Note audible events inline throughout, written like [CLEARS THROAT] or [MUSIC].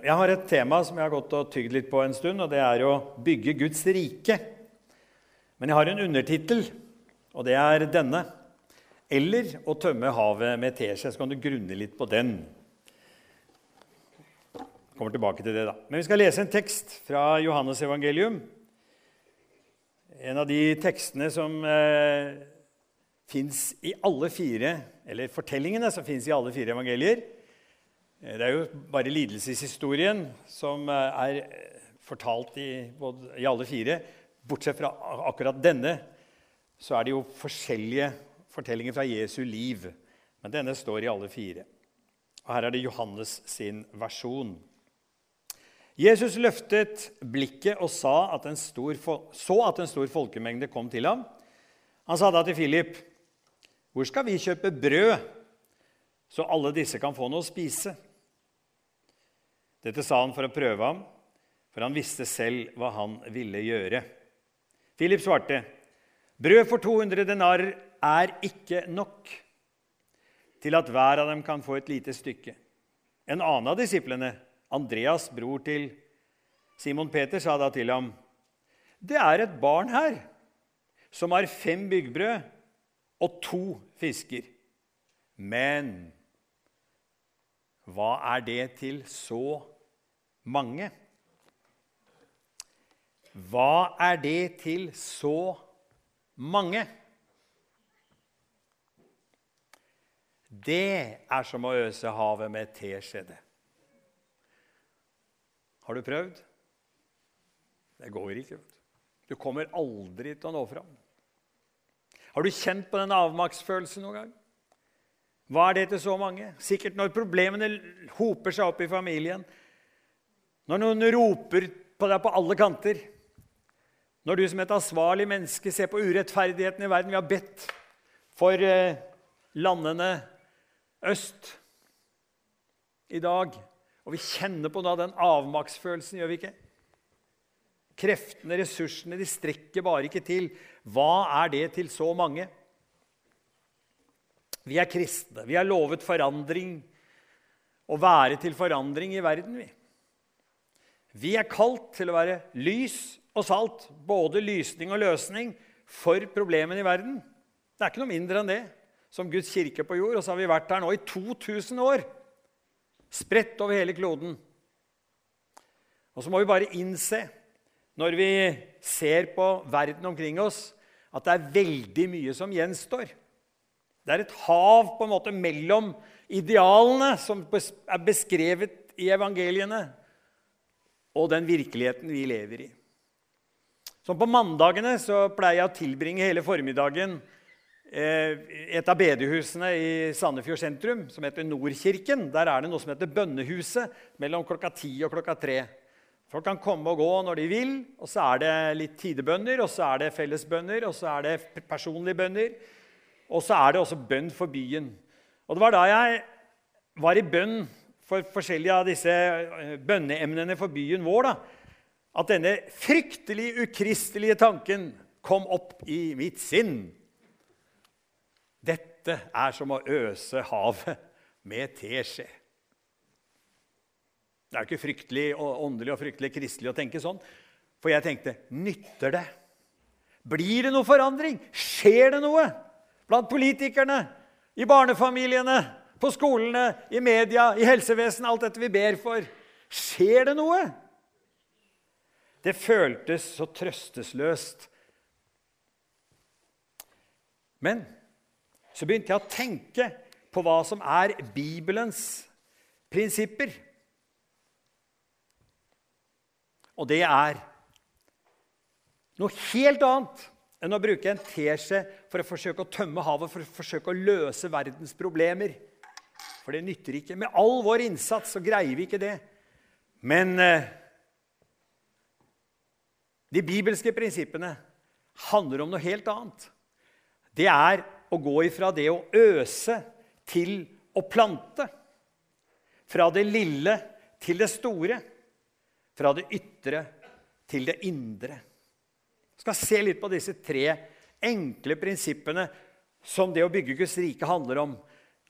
Jeg har et tema som jeg har gått og tygd litt på en stund, og det er å bygge Guds rike. Men jeg har en undertittel, og det er denne. Eller å tømme havet med teskje. Så kan du grunne litt på den. Jeg kommer tilbake til det da. Men vi skal lese en tekst fra Johannes evangelium. En av de tekstene som eh, fins i alle fire, eller fortellingene som fins i alle fire evangelier. Eh, det er jo bare lidelseshistorien som eh, er eh, fortalt i, i, alle fire. Bortsett fra akkurat denne, så er det jo forskjellige fortellinger fra Jesu liv. Men denne står i alle fire. Og Her er det Johannes sin versjon. Jesus løftet blikket og at så at en stor folkemengde kom til ham. Han sa da til Philip, 'Hvor skal vi kjøpe brød, så alle disse kan få noe å spise?' Dette sa han for å prøve ham, for han visste selv hva han ville gjøre. Philip svarte, 'Brød for 200 denarer er ikke nok til at hver av dem kan få et lite stykke.' En annen av disiplene, Andreas, bror til Simon Peter, sa da til ham, 'Det er et barn her som har fem byggbrød og to fisker.' Men hva er det til så mange? Hva er det til så mange? Det er som å øse havet med teskjede. Har du prøvd? Det går ikke. Du kommer aldri til å nå fram. Har du kjent på den avmaktsfølelsen noen gang? Hva er det til så mange? Sikkert når problemene hoper seg opp i familien. Når noen roper på deg på alle kanter. Når du som et ansvarlig menneske ser på urettferdigheten i verden. Vi har bedt for eh, landene øst i dag. Og vi kjenner på da den avmaktsfølelsen, gjør vi ikke? Kreftene, ressursene, de strekker bare ikke til. Hva er det til så mange? Vi er kristne. Vi er lovet forandring. Å være til forandring i verden, vi. Vi er kalt til å være lys og salt, både lysning og løsning, for problemene i verden. Det er ikke noe mindre enn det som Guds kirke på jord. Og så har vi vært her nå i 2000 år, spredt over hele kloden. Og så må vi bare innse, når vi ser på verden omkring oss, at det er veldig mye som gjenstår. Det er et hav på en måte mellom idealene som er beskrevet i evangeliene, og den virkeligheten vi lever i. Som på mandagene så pleier jeg å tilbringe hele formiddagen eh, et av bedehusene i Sandefjord sentrum, som heter Nordkirken. Der er det noe som heter Bønnehuset mellom klokka ti og klokka tre. Folk kan komme og gå når de vil, og så er det litt tidebønner, og så er det fellesbønner, og så er det personlige bønner. Og så er det også bønn for byen. Og det var da jeg var i bønn for forskjellige av disse eh, bønneemnene for byen vår, da, at denne fryktelig ukristelige tanken kom opp i mitt sinn. Dette er som å øse havet med teskje. Det er jo ikke fryktelig og åndelig og fryktelig kristelig å tenke sånn. For jeg tenkte nytter det? Blir det noe forandring? Skjer det noe? Blant politikerne, i barnefamiliene, på skolene, i media, i helsevesenet, alt dette vi ber for. Skjer det noe? Det føltes så trøstesløst. Men så begynte jeg å tenke på hva som er Bibelens prinsipper. Og det er noe helt annet enn å bruke en teskje for å forsøke å tømme havet, for å forsøke å løse verdens problemer. For det nytter ikke. Med all vår innsats så greier vi ikke det. Men eh, de bibelske prinsippene handler om noe helt annet. Det er å gå ifra det å øse til å plante. Fra det lille til det store. Fra det ytre til det indre skal se litt på disse tre enkle prinsippene som det å bygge Guds rike handler om.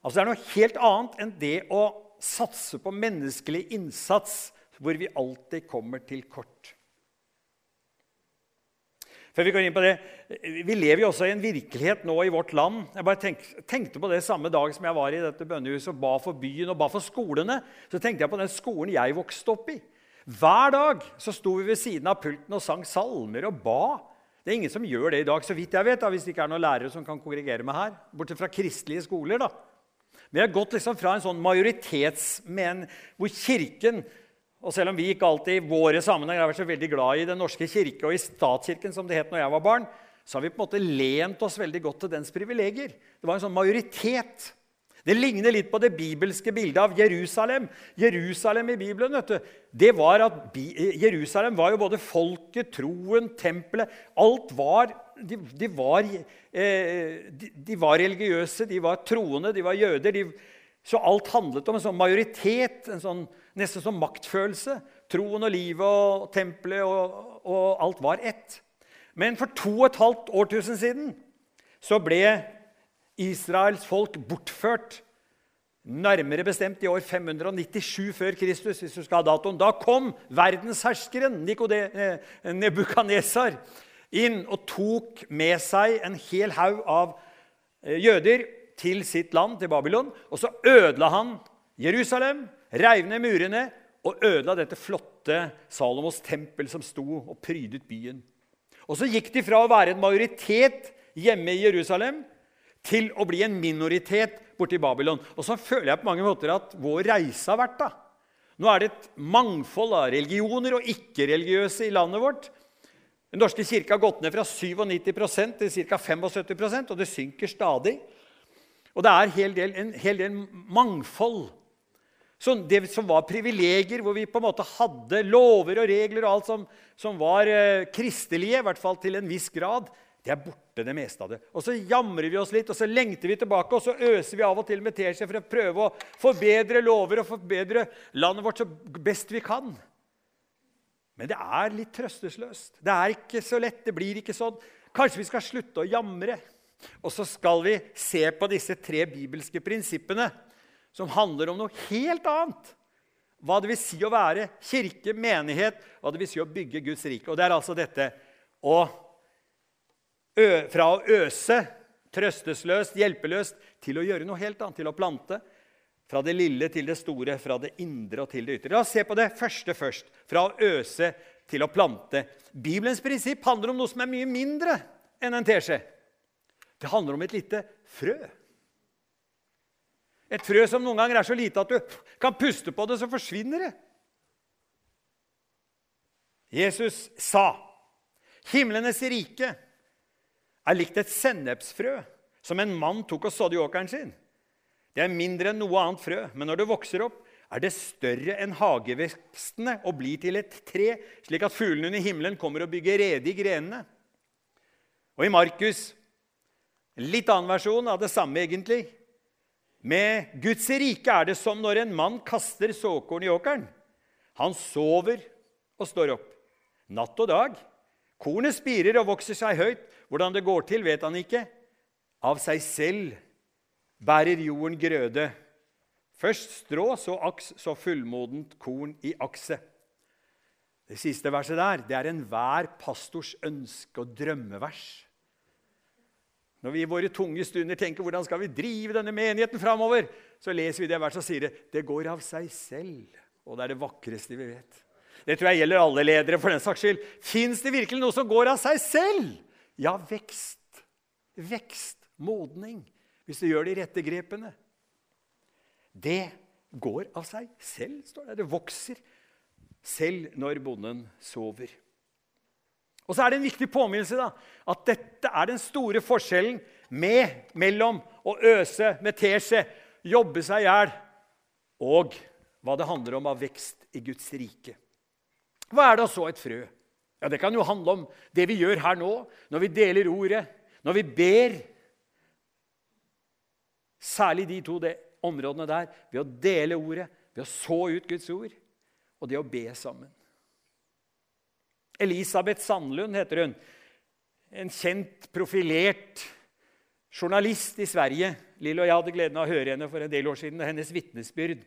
Altså Det er noe helt annet enn det å satse på menneskelig innsats hvor vi alltid kommer til kort. Før Vi går inn på det, vi lever jo også i en virkelighet nå i vårt land. Jeg bare tenk, tenkte på det samme dag som jeg var i dette bønnehuset og ba for byen og ba for skolene. Så tenkte jeg på den skolen jeg vokste opp i. Hver dag så sto vi ved siden av pulten og sang salmer og ba. Det er ingen som gjør det i dag, så vidt jeg vet, da, hvis det ikke er noen lærere som kan korrigere meg her. Bortsett fra kristelige skoler. da. Vi har gått liksom fra en sånn majoritetsmen hvor Kirken og selv om vi ikke alltid i våre sammenhenger har vært så veldig glad i Den norske kirke og i statskirken, som det het når jeg var barn, så har vi på en måte lent oss veldig godt til dens privilegier. Det var en sånn majoritet. Det ligner litt på det bibelske bildet av Jerusalem. Jerusalem i Bibelen vet du, det var at Jerusalem var jo både folket, troen, tempelet Alt var De, de, var, eh, de, de var, religiøse, de var troende, de var jøder. så alt handlet om en sånn majoritet. en sånn Nesten som maktfølelse. Troen og livet og tempelet og, og alt var ett. Men for to og et halvt årtusen siden så ble Israels folk bortført. Nærmere bestemt i år 597 før Kristus. hvis du skal ha datoen. Da kom verdensherskeren Nebukadnesar inn og tok med seg en hel haug av eh, jøder til sitt land, til Babylon. Og så ødela han Jerusalem, reiv ned murene og ødela dette flotte Salomos tempel som sto og prydet byen. Og så gikk de fra å være en majoritet hjemme i Jerusalem til å bli en minoritet borti Babylon. Og så føler jeg på mange måter at vår reise har vært da. Nå er det et mangfold av religioner og ikke-religiøse i landet vårt. Den norske kirke har gått ned fra 97% til ca. 75% og det synker stadig. Og det er hel del, en hel del mangfold så det som var privilegier, hvor vi på en måte hadde lover og regler og alt som, som var eh, kristelige, i hvert fall til en viss grad, det er borte, det meste av det. Og så jamrer vi oss litt, og så lengter vi tilbake, og så øser vi av og til med teskje for å prøve å forbedre lover og forbedre landet vårt så best vi kan. Men det er litt trøstesløst. Det er ikke så lett. Det blir ikke sånn. Kanskje vi skal slutte å jamre. Og så skal vi se på disse tre bibelske prinsippene som handler om noe helt annet. Hva det vil si å være kirke, menighet, hva det vil si å bygge Guds rike. Og det er altså dette å Fra å øse, trøstesløst, hjelpeløst, til å gjøre noe helt annet, til å plante. Fra det lille til det store, fra det indre og til det ytre. La oss se på det første først. Fra å øse til å plante. Bibelens prinsipp handler om noe som er mye mindre enn en teskje. Det handler om et lite frø. Et frø som noen ganger er så lite at du kan puste på det, så forsvinner det. Jesus sa, 'Himlenes rike er likt et sennepsfrø som en mann tok og sådde i åkeren sin.' Det er mindre enn noe annet frø, men når det vokser opp, er det større enn hagevekstene og blir til et tre, slik at fuglene under himmelen kommer og bygger rede i grenene. Og i Markus, en litt annen versjon av det samme, egentlig, med Guds rike er det som når en mann kaster såkorn i åkeren. Han sover og står opp, natt og dag. Kornet spirer og vokser seg høyt. Hvordan det går til, vet han ikke. Av seg selv bærer jorden grøde. Først strå, så aks, så fullmodent korn i akset. Det siste verset der det er enhver pastors ønske og drømmevers. Når vi i våre tunge stunder tenker hvordan skal vi drive denne menigheten framover, så leser vi det verset og sier det, det går av seg selv. Og det er det vakreste vi vet. Det tror jeg gjelder alle ledere. for den saks skyld. Fins det virkelig noe som går av seg selv? Ja, vekst. Vekst. Modning. Hvis du gjør de rette grepene. Det går av seg selv, står det. Det vokser selv når bonden sover. Og så er det en viktig påminnelse da, at dette er den store forskjellen med, mellom å øse med teskje, jobbe seg i hjel, og hva det handler om av vekst i Guds rike. Hva er da så et frø? Ja, Det kan jo handle om det vi gjør her nå, når vi deler ordet, når vi ber. Særlig de to de områdene der, ved å dele ordet, ved å så ut Guds ord, og det å be sammen. Elisabeth Sandlund heter hun. En kjent, profilert journalist i Sverige. Lill og jeg hadde gleden av å høre henne for en del år siden. hennes vittnesbyrd.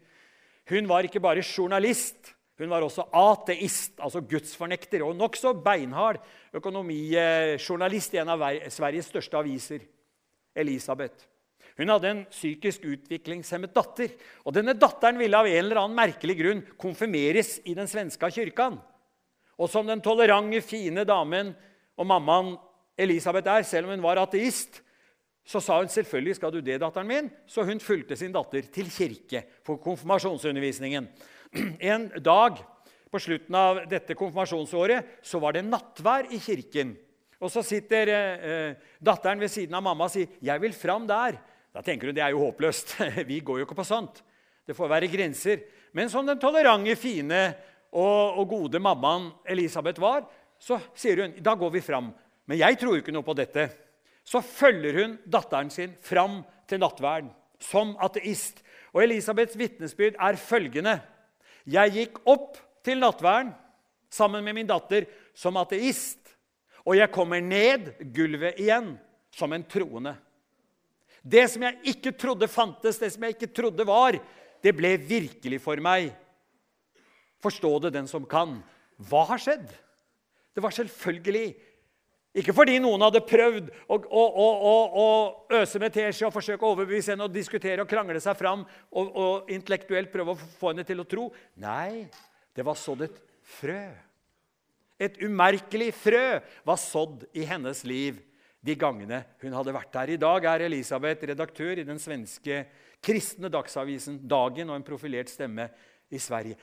Hun var ikke bare journalist, Hun var også ateist, altså gudsfornekter, og nokså beinhard økonomijournalist i en av Sveriges største aviser, Elisabeth. Hun hadde en psykisk utviklingshemmet datter. og Denne datteren ville av en eller annen merkelig grunn konfirmeres i den svenske kyrkan. Og som den tolerante, fine damen og mammaen Elisabeth er, selv om hun var ateist, så sa hun selvfølgelig skal du det, datteren min. Så hun fulgte sin datter til kirke for konfirmasjonsundervisningen. [CLEARS THROAT] En dag på slutten av dette konfirmasjonsåret så var det nattvær i kirken. Og Så sitter eh, datteren ved siden av mamma og sier 'Jeg vil fram der'. Da tenker hun det er jo håpløst. [LAUGHS] Vi går jo ikke på sånt. Det får være grenser. Men som den tolerante, fine og, og gode mammaen Elisabeth var, så sier hun da går vi fram. Men jeg tror jo ikke noe på dette. Så følger hun datteren sin fram til nattverden som ateist. Og Elisabeths vitnesbyrd er følgende.: Jeg gikk opp til nattverden sammen med min datter som ateist, og jeg kommer ned gulvet igjen som en troende. Det som jeg ikke trodde fantes, det som jeg ikke trodde var, det ble virkelig for meg. Forstå det, den som kan. Hva har skjedd? Det var selvfølgelig ikke fordi noen hadde prøvd å, å, å, å øse med teskje og forsøke å overbevise henne og diskutere og krangle seg fram og, og, intellektuelt prøve å få henne til å tro. Nei, det var sådd et frø. Et umerkelig frø var sådd i hennes liv de gangene hun hadde vært der. I dag er Elisabeth redaktør i den svenske kristne dagsavisen Dagen og en profilert stemme i Sverige.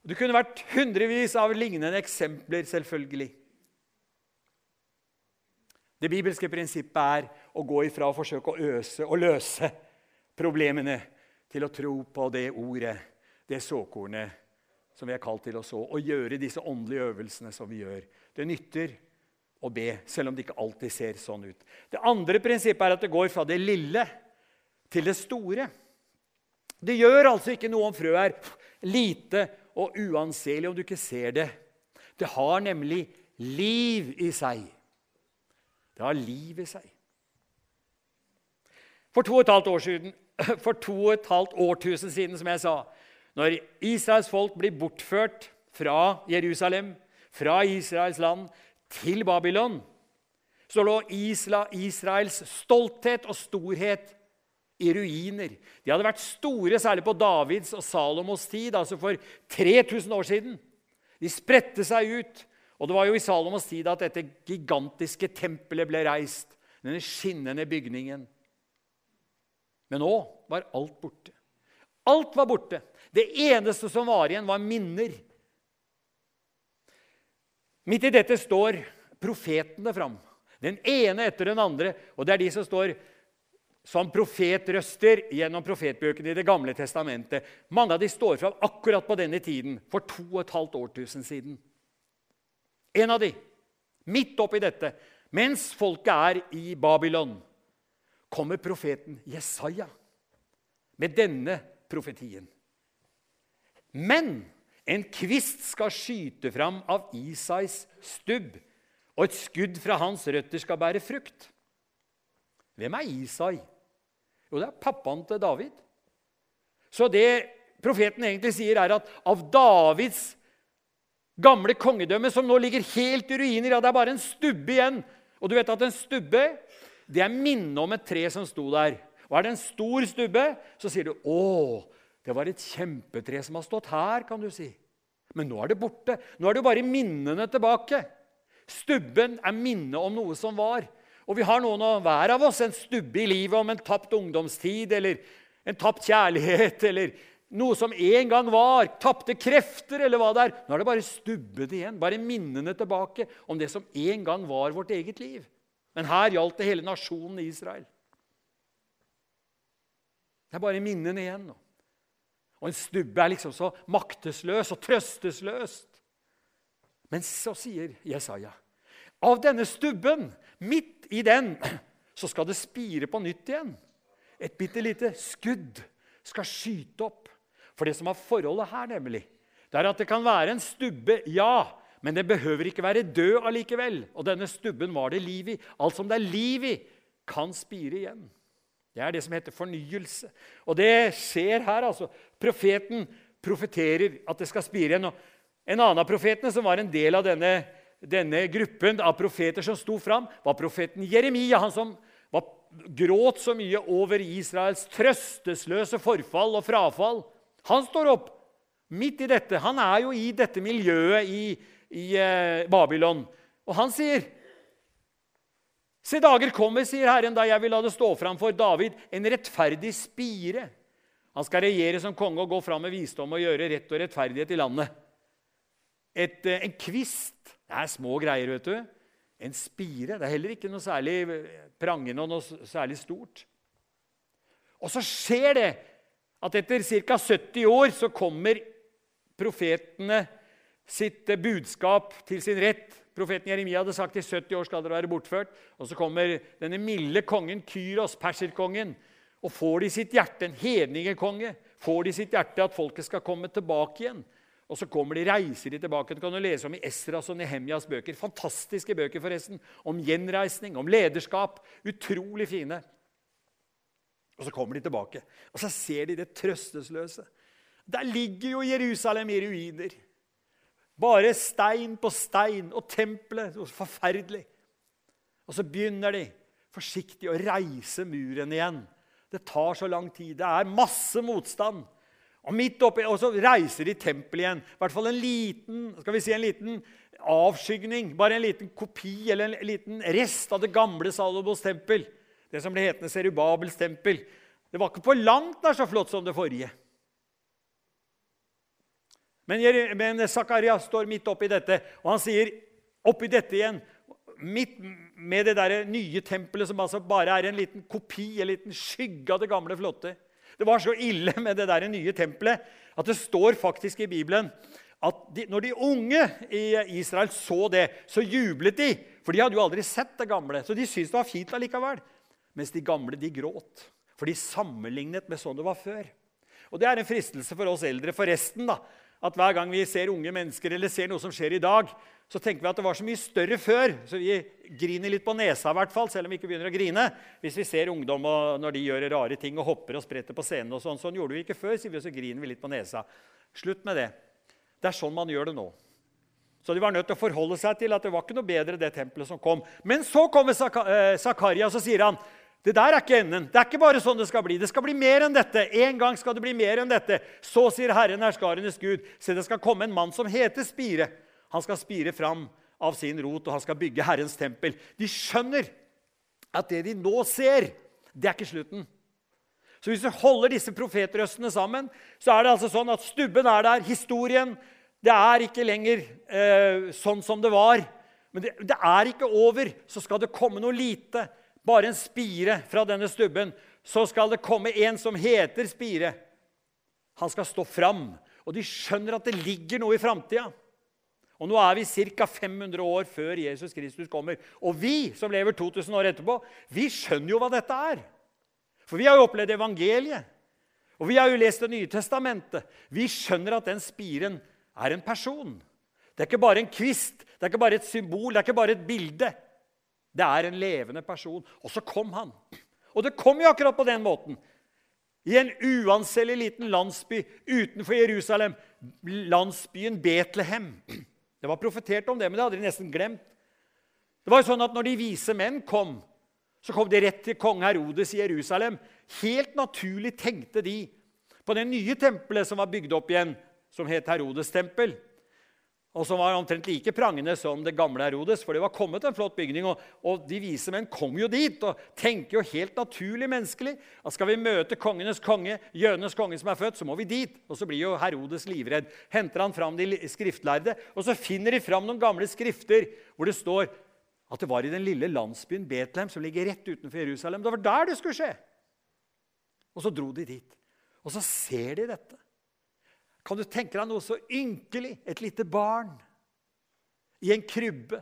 Det kunne vært hundrevis av lignende eksempler, selvfølgelig. Det bibelske prinsippet er å gå ifra å forsøke å øse og løse problemene til å tro på det ordet, det såkornet som vi er kalt til å så, og gjøre disse åndelige øvelsene som vi gjør. Det nytter å be, selv om det ikke alltid ser sånn ut. Det andre prinsippet er at det går fra det lille til det store. Det gjør altså ikke noe om frøet er lite og uanselig om du ikke ser det. Det har nemlig liv i seg. Det har liv i seg. For to og et halvt år siden, [LAUGHS] for to og et halvt årtusen siden, som jeg sa, når Israels folk blir bortført fra Jerusalem, fra Israels land, til Babylon, så lå Israels stolthet og storhet i ruiner. De hadde vært store, særlig på Davids og Salomos tid, altså for 3000 år siden. De spredte seg ut. Og Det var jo i Salomos tid at dette gigantiske tempelet ble reist. Denne skinnende bygningen. Men nå var alt borte. Alt var borte. Det eneste som var igjen, var minner. Midt i dette står profetene fram. Den ene etter den andre. Og det er de som står som profetrøster gjennom profetbøkene i Det gamle testamentet. Mange av de står fram akkurat på denne tiden, for to og et halvt årtusen siden. En av de, midt oppi dette, mens folket er i Babylon, kommer profeten Jesaja med denne profetien. Men en kvist skal skyte fram av Isais stubb, og et skudd fra hans røtter skal bære frukt. Hvem er Isai? Jo, det er pappaen til David. Så det profeten egentlig sier, er at av Davids gamle kongedømmet som nå ligger helt i ruiner. Ja, det er bare en stubbe igjen. Og du vet at en stubbe det er minnet om et tre som sto der. Og er det en stor stubbe, så sier du 'Å, det var et kjempetre som har stått her', kan du si. Men nå er det borte. Nå er det jo bare minnene tilbake. Stubben er minnet om noe som var. Og vi har noen av hver av oss en stubbe i livet om en tapt ungdomstid eller en tapt kjærlighet [LAUGHS] eller noe som en gang var, tapte krefter eller hva det er. Nå er det bare stubbet igjen, bare minnene tilbake om det som en gang var vårt eget liv. Men her gjaldt det hele nasjonen Israel. Det er bare minnene igjen nå. Og en stubbe er liksom så maktesløs og trøstesløst. Men så sier Jesaja av denne stubben, midt i den, så skal det spire på nytt igjen. Et bitte lite skudd skal skyte opp. For det som er forholdet her, nemlig, det er at det kan være en stubbe, ja, men det behøver ikke være død allikevel. Og denne stubben var det liv i. Alt som det er liv i, kan spire igjen. Det er det som heter fornyelse. Og det skjer her. altså. Profeten profeterer at det skal spire igjen. En annen av profetene som var en del av denne, denne gruppen av profeter som sto fram, var profeten Jeremia. Han som var, gråt så mye over Israels trøstesløse forfall og frafall. Han står opp midt i dette. Han er jo i dette miljøet i, i eh, Babylon. Og han sier Se, dager kommer, sier Herren, da jeg vil la det stå fram for David, en rettferdig spire. Han skal regjere som konge og gå fram med visdom og gjøre rett og rettferdighet i landet. Et, eh, en kvist Det er små greier, vet du. En spire. Det er heller ikke noe særlig prangende og noe særlig stort. Og så skjer det at etter ca. 70 år så kommer profetene sitt budskap til sin rett. Profeten Jeremia hadde sagt i 70 år skal dere være bortført. Og så kommer denne milde kongen Kyros, perserkongen, og får de sitt hjerte, en hedningekonge, får de sitt hjerte at folket skal komme tilbake igjen. Og så kommer de, reiser de tilbake. Det kan du lese om i Esras og Nehemjas bøker. Fantastiske bøker, forresten. Om gjenreisning, om lederskap. Utrolig fine. Og så kommer de tilbake, og så ser de det trøstesløse. Der ligger jo Jerusalem i ruiner. Bare stein på stein og tempelet. Forferdelig. Og så begynner de forsiktig å reise muren igjen. Det tar så lang tid. Det er masse motstand. Og midt oppi, og så reiser de tempelet igjen. I hvert fall en liten skal vi si en liten avskygning. Bare en liten kopi eller en liten rest av det gamle Salomos tempel. Det som ble hetende Serubabels tempel. Det var ikke på langt nær så flott som det forrige. Men, men Zakaria står midt oppi dette, og han sier oppi dette igjen Midt med det der nye tempelet, som altså bare er en liten kopi, en liten skygge av det gamle, flotte. Det var så ille med det der nye tempelet at det står faktisk i Bibelen at de, når de unge i Israel så det, så jublet de. For de hadde jo aldri sett det gamle, så de syntes det var fint allikevel. Mens de gamle de gråt, for de sammenlignet med sånn det var før. Og Det er en fristelse for oss eldre forresten da, at hver gang vi ser unge mennesker eller ser noe som skjer i dag, så tenker vi at det var så mye større før. Så vi griner litt på nesa, i hvert fall, selv om vi ikke begynner å grine. Hvis vi ser ungdom når de gjør rare ting og hopper og spretter på scenen. og Sånn Sånn gjorde vi ikke før, sier vi, og så griner vi litt på nesa. Slutt med det. Det er sånn man gjør det nå. Så de var nødt til å forholde seg til at det var ikke noe bedre det tempelet som kom. Men så kommer eh, Zakaria, og så sier han det der er ikke enden. Det er ikke bare sånn det skal bli. Det skal bli mer enn dette. En gang skal det bli mer enn dette. Så sier Herren herskarenes Gud, se det skal komme en mann som heter Spire. Han skal spire fram av sin rot, og han skal bygge Herrens tempel. De skjønner at det de nå ser, det er ikke slutten. Så hvis du holder disse profetrøstene sammen, så er det altså sånn at stubben er der, historien Det er ikke lenger eh, sånn som det var. Men det, det er ikke over. Så skal det komme noe lite. Bare en spire fra denne stubben. Så skal det komme en som heter Spire. Han skal stå fram. Og de skjønner at det ligger noe i framtida. Og nå er vi ca. 500 år før Jesus Kristus kommer. Og vi som lever 2000 år etterpå, vi skjønner jo hva dette er. For vi har jo opplevd evangeliet. Og vi har jo lest Det nye testamentet. Vi skjønner at den spiren er en person. Det er ikke bare en kvist, det er ikke bare et symbol, det er ikke bare et bilde. Det er en levende person. Og så kom han. Og det kom jo akkurat på den måten. I en uanselig liten landsby utenfor Jerusalem, landsbyen Betlehem. Det var profetert om det, men det hadde de nesten glemt. Det var jo sånn at Når de vise menn kom, så kom de rett til kong Herodes i Jerusalem. Helt naturlig tenkte de på det nye tempelet som var bygd opp igjen, som het Herodes tempel og som var omtrent like prangende som det gamle Herodes. For det var kommet en flott bygning, og, og de vise menn kom jo dit og tenker jo helt naturlig menneskelig at skal vi møte kongenes konge, jødenes konge som er født, så må vi dit. Og så blir jo Herodes livredd. Henter han fram de skriftlærde, og så finner de fram noen gamle skrifter hvor det står at det var i den lille landsbyen Betlehem, som ligger rett utenfor Jerusalem. Det var der det skulle skje. Og så dro de dit. Og så ser de dette. Kan du tenke deg noe så ynkelig? Et lite barn i en krybbe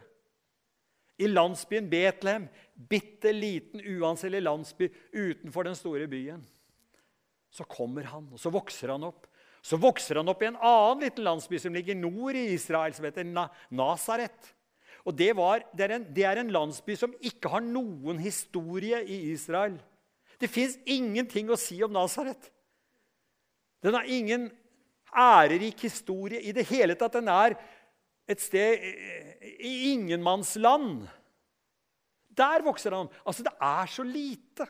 i landsbyen Betlehem. Bitte liten, uanselig landsby utenfor den store byen. Så kommer han, og så vokser han opp. Så vokser han opp i en annen liten landsby som ligger nord i Israel, som heter Nasaret. Og det, var, det, er en, det er en landsby som ikke har noen historie i Israel. Det fins ingenting å si om Nasaret. Den har ingen ærerik historie i det hele tatt. Den er et sted i ingenmannsland. Der vokser han. Altså, det er så lite.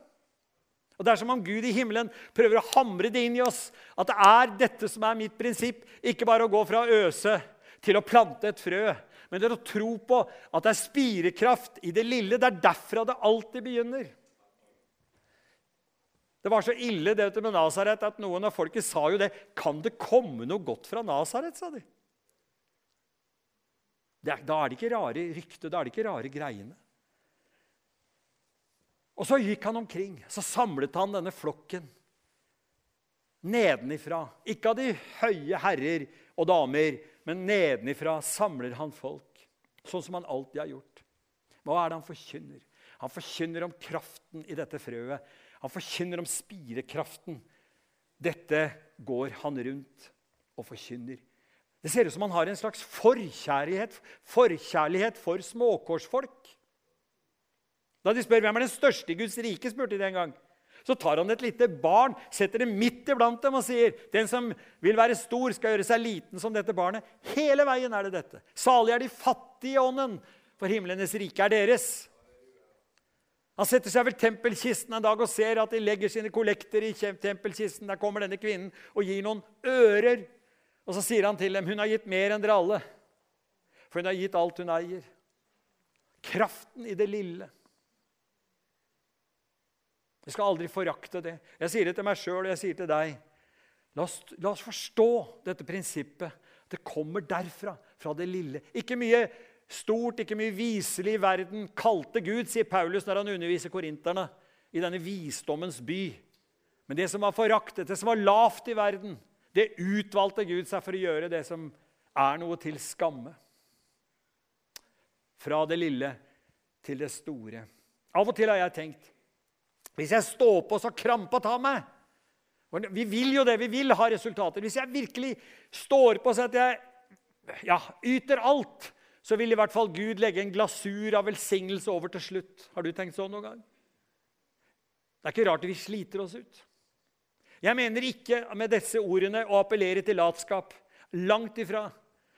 Og Det er som om Gud i himmelen prøver å hamre det inn i oss. At det er dette som er mitt prinsipp. Ikke bare å gå fra øse til å plante et frø. Men det er å tro på at det er spirekraft i det lille. Det er derfra det alltid begynner. Det var så ille det med Nasaret at noen av folket sa jo det. Kan det komme noe godt fra Nasaret, sa de. Da er det ikke rare ryktet, da er det ikke rare greiene. Og så gikk han omkring. Så samlet han denne flokken nedenifra. Ikke av de høye herrer og damer, men nedenifra samler han folk. Sånn som han alltid har gjort. Hva er det han forkynner? Han forkynner om kraften i dette frøet. Han forkynner om spirekraften. Dette går han rundt og forkynner. Det ser ut som han har en slags forkjærlighet, forkjærlighet for småkårsfolk. Da de spør hvem er den største i Guds rike, spurte de en gang. Så tar han et lite barn, setter det midt iblant dem og sier den som vil være stor, skal gjøre seg liten som dette barnet. Hele veien er det dette. Salig er de fattige i ånden, for himlenes rike er deres. Han setter seg ved tempelkisten en dag og ser at de legger sine kollekter i tempelkisten. Der kommer denne kvinnen og gir noen ører. Og så sier han til dem, 'Hun har gitt mer enn dere alle.' For hun har gitt alt hun eier. Kraften i det lille. Jeg skal aldri forakte det. Jeg sier det til meg sjøl og jeg sier til deg. La oss, la oss forstå dette prinsippet. Det kommer derfra, fra det lille. Ikke mye stort, ikke mye viselig i verden kalte Gud, sier Paulus når han underviser korinterne i denne visdommens by. Men det som var foraktet, det som var lavt i verden, det utvalgte Gud seg for å gjøre det som er noe til skamme. Fra det lille til det store. Av og til har jeg tenkt Hvis jeg står på så krampa tar meg Vi vil jo det, vi vil ha resultater. Hvis jeg virkelig står på så at jeg ja, yter alt, så vil i hvert fall Gud legge en glasur av velsignelse over til slutt. Har du tenkt sånn noen gang? Det er ikke rart vi sliter oss ut. Jeg mener ikke med disse ordene å appellere til latskap. Langt ifra.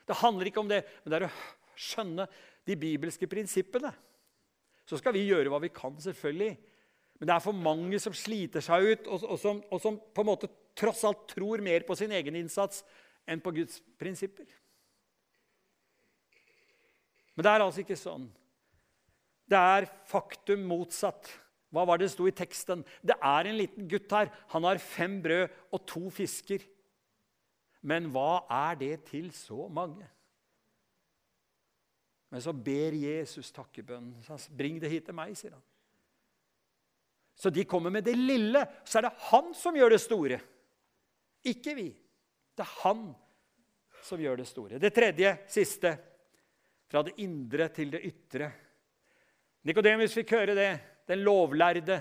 Det handler ikke om det, men det er å skjønne de bibelske prinsippene. Så skal vi gjøre hva vi kan, selvfølgelig. Men det er for mange som sliter seg ut, og, og, som, og som på en måte tross alt tror mer på sin egen innsats enn på Guds prinsipper. Men det er altså ikke sånn. Det er faktum motsatt. Hva var det det sto i teksten? Det er en liten gutt her. Han har fem brød og to fisker. Men hva er det til så mange? Men så ber Jesus takkebønnen. 'Bring det hit til meg', sier han. Så de kommer med det lille. Så er det han som gjør det store. Ikke vi. Det er han som gjør det store. Det tredje, siste fra det indre til det ytre. Nikodemus fikk høre det, den lovlærde,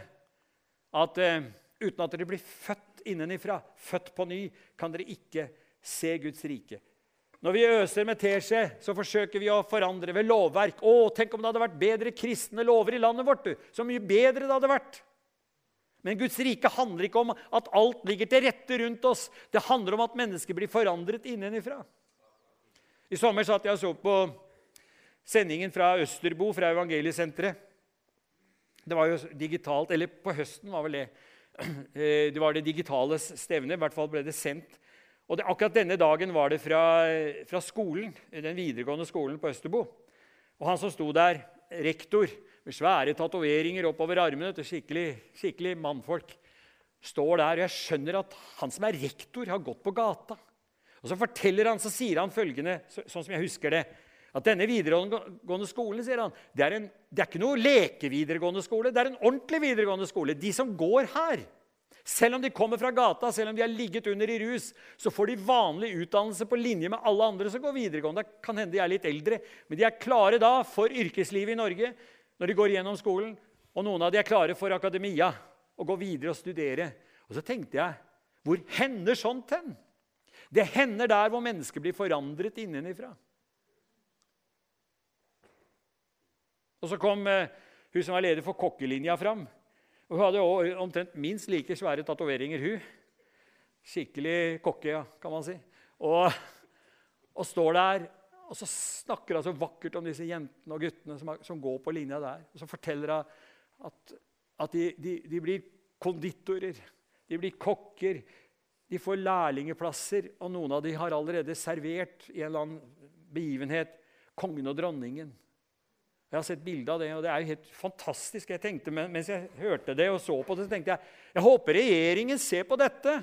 at uh, uten at dere blir født innenifra, født på ny, kan dere ikke se Guds rike. Når vi øser med teskje, så forsøker vi å forandre ved lovverk. Å, tenk om det hadde vært bedre kristne lover i landet vårt! Du. Så mye bedre det hadde vært! Men Guds rike handler ikke om at alt ligger til rette rundt oss. Det handler om at mennesker blir forandret innenifra. I sommer satt jeg og så på sendingen fra Østerbo, fra Evangeliesenteret. Det var jo digitalt, eller på høsten var vel det. [CLEARS THROAT] Eh, det var det digitale stevnet. I hvert fall ble det sendt. Og det, Akkurat denne dagen var det fra, fra, skolen, den videregående skolen på Østerbo. Og han som sto der, rektor, med svære tatoveringer oppover armene, til skikkelig, skikkelig mannfolk, står der. Og jeg skjønner at han som er rektor, har gått på gata. Og så forteller han, så sier han følgende, sånn som jeg husker det at denne videregående skolen sier han, det er, en, det er ikke noe lekevideregående skole, det er en ordentlig videregående skole. De som går her, selv om de kommer fra gata, selv om de har ligget under i rus, så får de vanlig utdannelse på linje med alle andre som går videregående. Det kan hende de er litt eldre, men de er klare da for yrkeslivet i Norge når de går gjennom skolen. Og noen av de er klare for akademia og gå videre og studere. Og så tenkte jeg hvor hender sånt hen? Det hender der hvor mennesker blir forandret innenifra. Og Så kom eh, hun som var leder for kokkelinja, fram. Og Hun hadde også omtrent minst like svære tatoveringer. hun. Skikkelig kokke, ja, kan man si. Og, og står der og så snakker hun så vakkert om disse jentene og guttene som, som går på linja der. Og så forteller hun at, at de, de, de, blir konditorer, de blir kokker, de får lærlingeplasser. Og noen av dem har allerede servert i en eller annen begivenhet kongen og dronningen. Jeg har sett bilde av det, og det er jo helt fantastisk. Jeg tenkte, Mens jeg hørte det og så på det, så tenkte jeg jeg håper regjeringen ser på dette.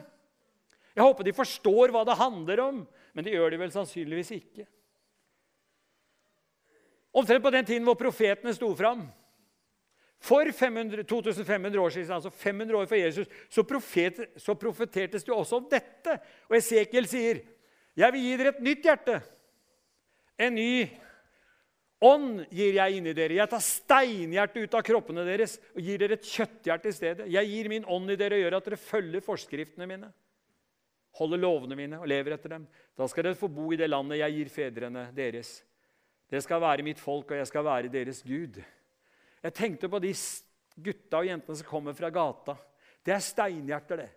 Jeg håper de forstår hva det handler om, men det gjør de vel sannsynligvis ikke. Omtrent på den tiden hvor profetene sto fram. For 500, 2500 år siden, altså 500 år for Jesus, så, profet, så profetertes det også om dette. Og Esekiel sier, 'Jeg vil gi dere et nytt hjerte.' En ny ånd gir jeg inni dere. Jeg tar steinhjertet ut av kroppene deres og gir dere et kjøtthjerte i stedet. Jeg gir min ånd i dere og gjør at dere følger forskriftene mine, holder lovene mine og lever etter dem. Da skal dere få bo i det landet jeg gir fedrene deres. Det skal være mitt folk, og jeg skal være deres Gud. Jeg tenkte på de gutta og jentene som kommer fra gata. Det er steinhjerter, det.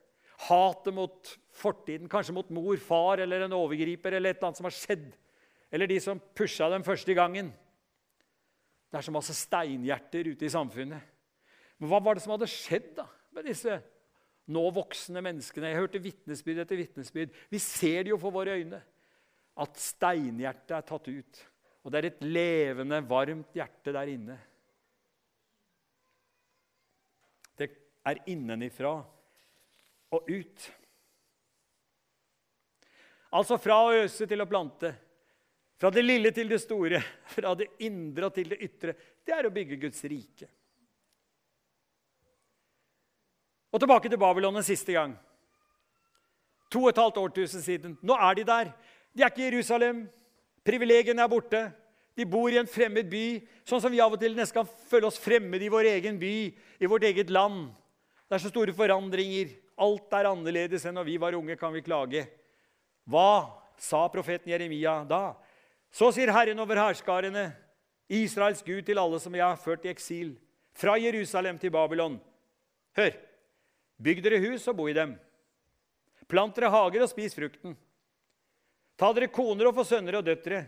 Hatet mot fortiden, kanskje mot mor, far eller en overgriper eller et eller annet som har skjedd. Eller de som pusha dem første gangen. Det er så masse steinhjerter ute i samfunnet. Men hva var det som hadde skjedd da med disse nå voksne menneskene? Jeg hørte vitnesbyrd etter vitnesbyrd. Vi ser det jo for våre øyne. At steinhjertet er tatt ut. Og det er et levende, varmt hjerte der inne. Det er innenifra og ut. Altså fra å øse til å plante. Fra det lille til det store, [LAUGHS] fra det indre til det ytre. Det er å bygge Guds rike. Og tilbake til Babylon en siste gang. To og et halvt årtusen siden. Nå er de der. De er ikke i Jerusalem. Privilegiene er borte. De bor i en fremmed by, sånn som vi av og til nesten kan føle oss fremmede i vår egen by, i vårt eget land. Det er så store forandringer. Alt er annerledes enn når vi var unge, kan vi klage. Hva sa profeten Jeremia da? Så sier Herren over hærskarene, Israels Gud, til alle som jeg har ført i eksil, fra Jerusalem til Babylon. Hør! Bygg dere hus og bo i dem. Plant dere hager og spis frukten. Ta dere koner og få sønner og døtre.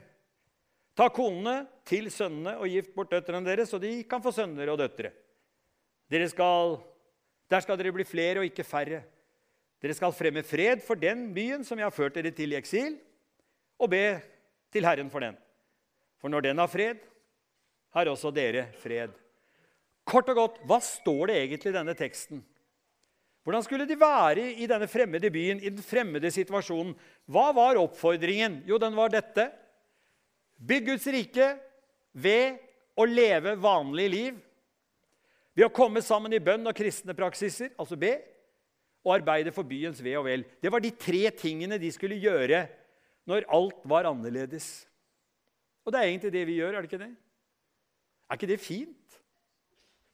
Ta konene til sønnene og gift bort døtrene deres, så de kan få sønner og døtre. Skal, der skal dere bli flere og ikke færre. Dere skal fremme fred for den byen som jeg har ført dere til i eksil, og be til Herren for den. For når den har fred, har også dere fred. Kort og godt, hva står det egentlig i denne teksten? Hvordan skulle de være i denne fremmede byen, i den fremmede situasjonen? Hva var oppfordringen? Jo, den var dette. Bygg Guds rike ved å leve vanlig liv. Ved å komme sammen i bønn og kristne praksiser, altså be, og arbeide for byens ve og vel. Det var de tre tingene de skulle gjøre når alt var annerledes. Og det er egentlig det vi gjør, er det ikke det? Er ikke det fint?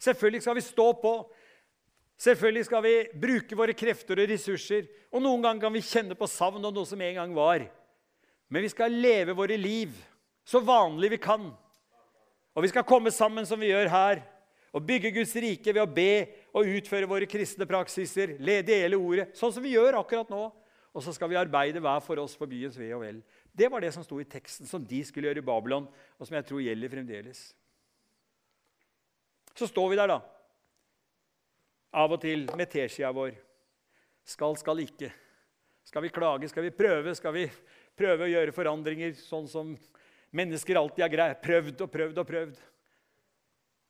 Selvfølgelig skal vi stå på. Selvfølgelig skal vi bruke våre krefter og ressurser. Og noen ganger kan vi kjenne på savn av noe som en gang var. Men vi skal leve våre liv så vanlig vi kan. Og vi skal komme sammen som vi gjør her, og bygge Guds rike ved å be og utføre våre kristne praksiser, dele ordet, sånn som vi gjør akkurat nå. Og så skal vi arbeide hver for oss for byens ve og vel. Det var det som sto i teksten, som de skulle gjøre i Babylon, og som jeg tror gjelder fremdeles. Så står vi der, da. Av og til med teskia vår. Skal, skal ikke. Skal vi klage? Skal vi prøve? Skal vi prøve å gjøre forandringer sånn som mennesker alltid har prøvd og prøvd og prøvd?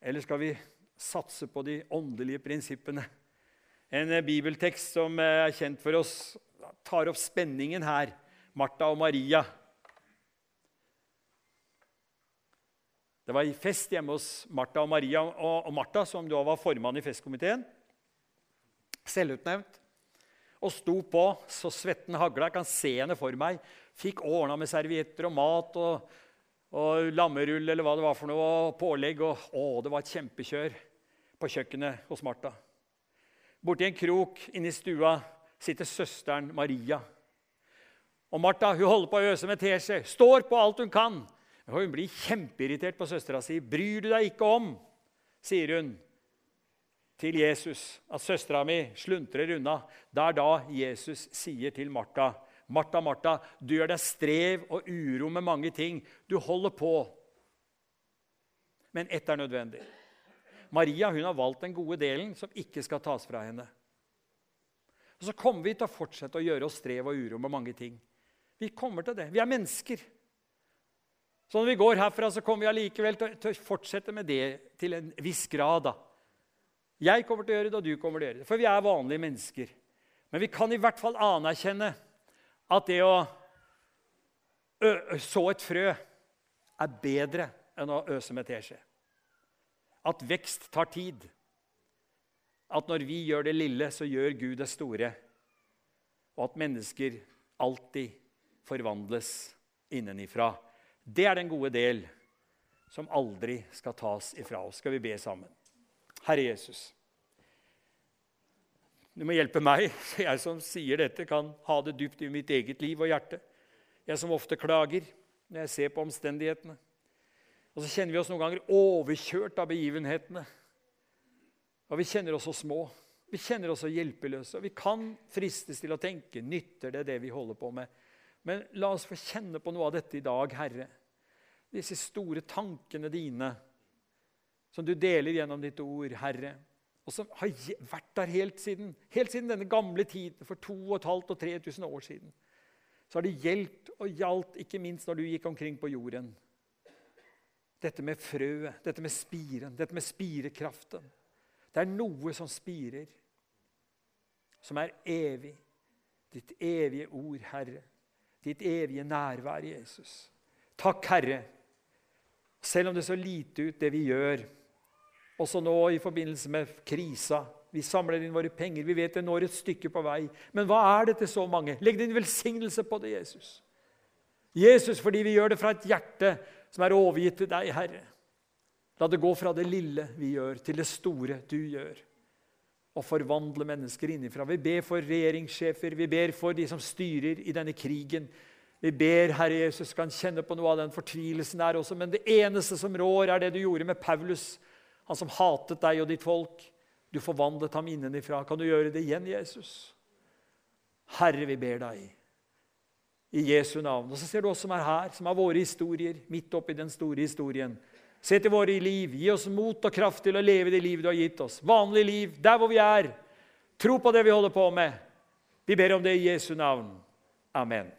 Eller skal vi satse på de åndelige prinsippene? En eh, bibeltekst som eh, er kjent for oss, tar opp spenningen her. Martha og Maria. Det var fest hjemme hos Martha og Maria. Og Martha, som da var formann i festkomiteen, selvutnevnt, og sto på så svetten hagla. Jeg kan se henne for meg. Fikk ordna med servietter og mat og, og lammerull eller hva det var for noe, og pålegg. Og, å, det var et kjempekjør på kjøkkenet hos Martha. Borti en krok inne i stua sitter søsteren Maria. Og Martha hun holder på å øse med teskje, står på alt hun kan. Og hun blir kjempeirritert på søstera si. 'Bryr du deg ikke om', sier hun til Jesus, 'at søstera mi sluntrer unna'. Det er da Jesus sier til Martha, Martha, Martha, du gjør deg strev og uro med mange ting. Du holder på. Men ett er nødvendig. Maria hun har valgt den gode delen som ikke skal tas fra henne. Og Så kommer vi til å fortsette å gjøre oss strev og uro med mange ting. Vi kommer til det. Vi er mennesker. Så når vi går herfra, så kommer vi allikevel til, å fortsette med det til en viss grad. da. Jeg kommer til å gjøre det, og du kommer til å gjøre det. For vi er vanlige mennesker. Men vi kan i hvert fall anerkjenne at det å så et frø er bedre enn å øse med teskje. At vekst tar tid. At når vi gjør det lille, så gjør Gud det store. Og at mennesker alltid forvandles innenifra. Det er den gode del som aldri skal tas ifra oss. Skal vi be sammen? Herre Jesus. Du må hjelpe meg, [LAUGHS] så jeg som sier dette, kan ha det dypt i mitt eget liv og hjerte. Jeg som ofte klager når jeg ser på omstendighetene. Og så kjenner vi oss noen ganger overkjørt av begivenhetene. Og vi kjenner oss så små. Vi kjenner oss så hjelpeløse. Og vi kan fristes til å tenke nytter det det vi holder på med. Men la oss få kjenne på noe av dette i dag, Herre. Disse store tankene dine som du deler gjennom ditt ord, Herre. Og som har vært der helt siden, helt siden denne gamle tiden, for 2500 og 3000 år siden. Så har det gjeldt og gjaldt, ikke minst når du gikk omkring på jorden. Dette med frøet, dette med spiren, dette med spirekraften. Det er noe som spirer, som er evig. Ditt evige ord, Herre. Ditt evige nærvær, Jesus. Takk, Herre. Selv om det så lite ut, det vi gjør, også nå i forbindelse med krisa. Vi samler inn våre penger. Vi vet det når et stykke på vei. Men hva er det til så mange? Legg din velsignelse på det, Jesus. Jesus, fordi vi gjør det fra et hjerte som er overgitt til deg, Herre. La det gå fra det lille vi gjør, til det store du gjør. Og forvandle mennesker innenfra. Vi ber for regjeringssjefer, vi ber for de som styrer i denne krigen. Vi ber Herre Jesus kan kjenne på noe av den fortvilelsen der også. Men det eneste som rår, er det du gjorde med Paulus han som hatet deg og ditt folk. Du forvandlet ham innenifra. Kan du gjøre det igjen, Jesus? Herre, vi ber deg. I Jesu navn. Og så ser du oss som er her, som har våre historier midt oppi den store historien. Se til våre liv. Gi oss mot og kraft til å leve det livet du har gitt oss. Vanlig liv, der hvor vi er. Tro på det vi holder på med. Vi ber om det i Jesu navn. Amen.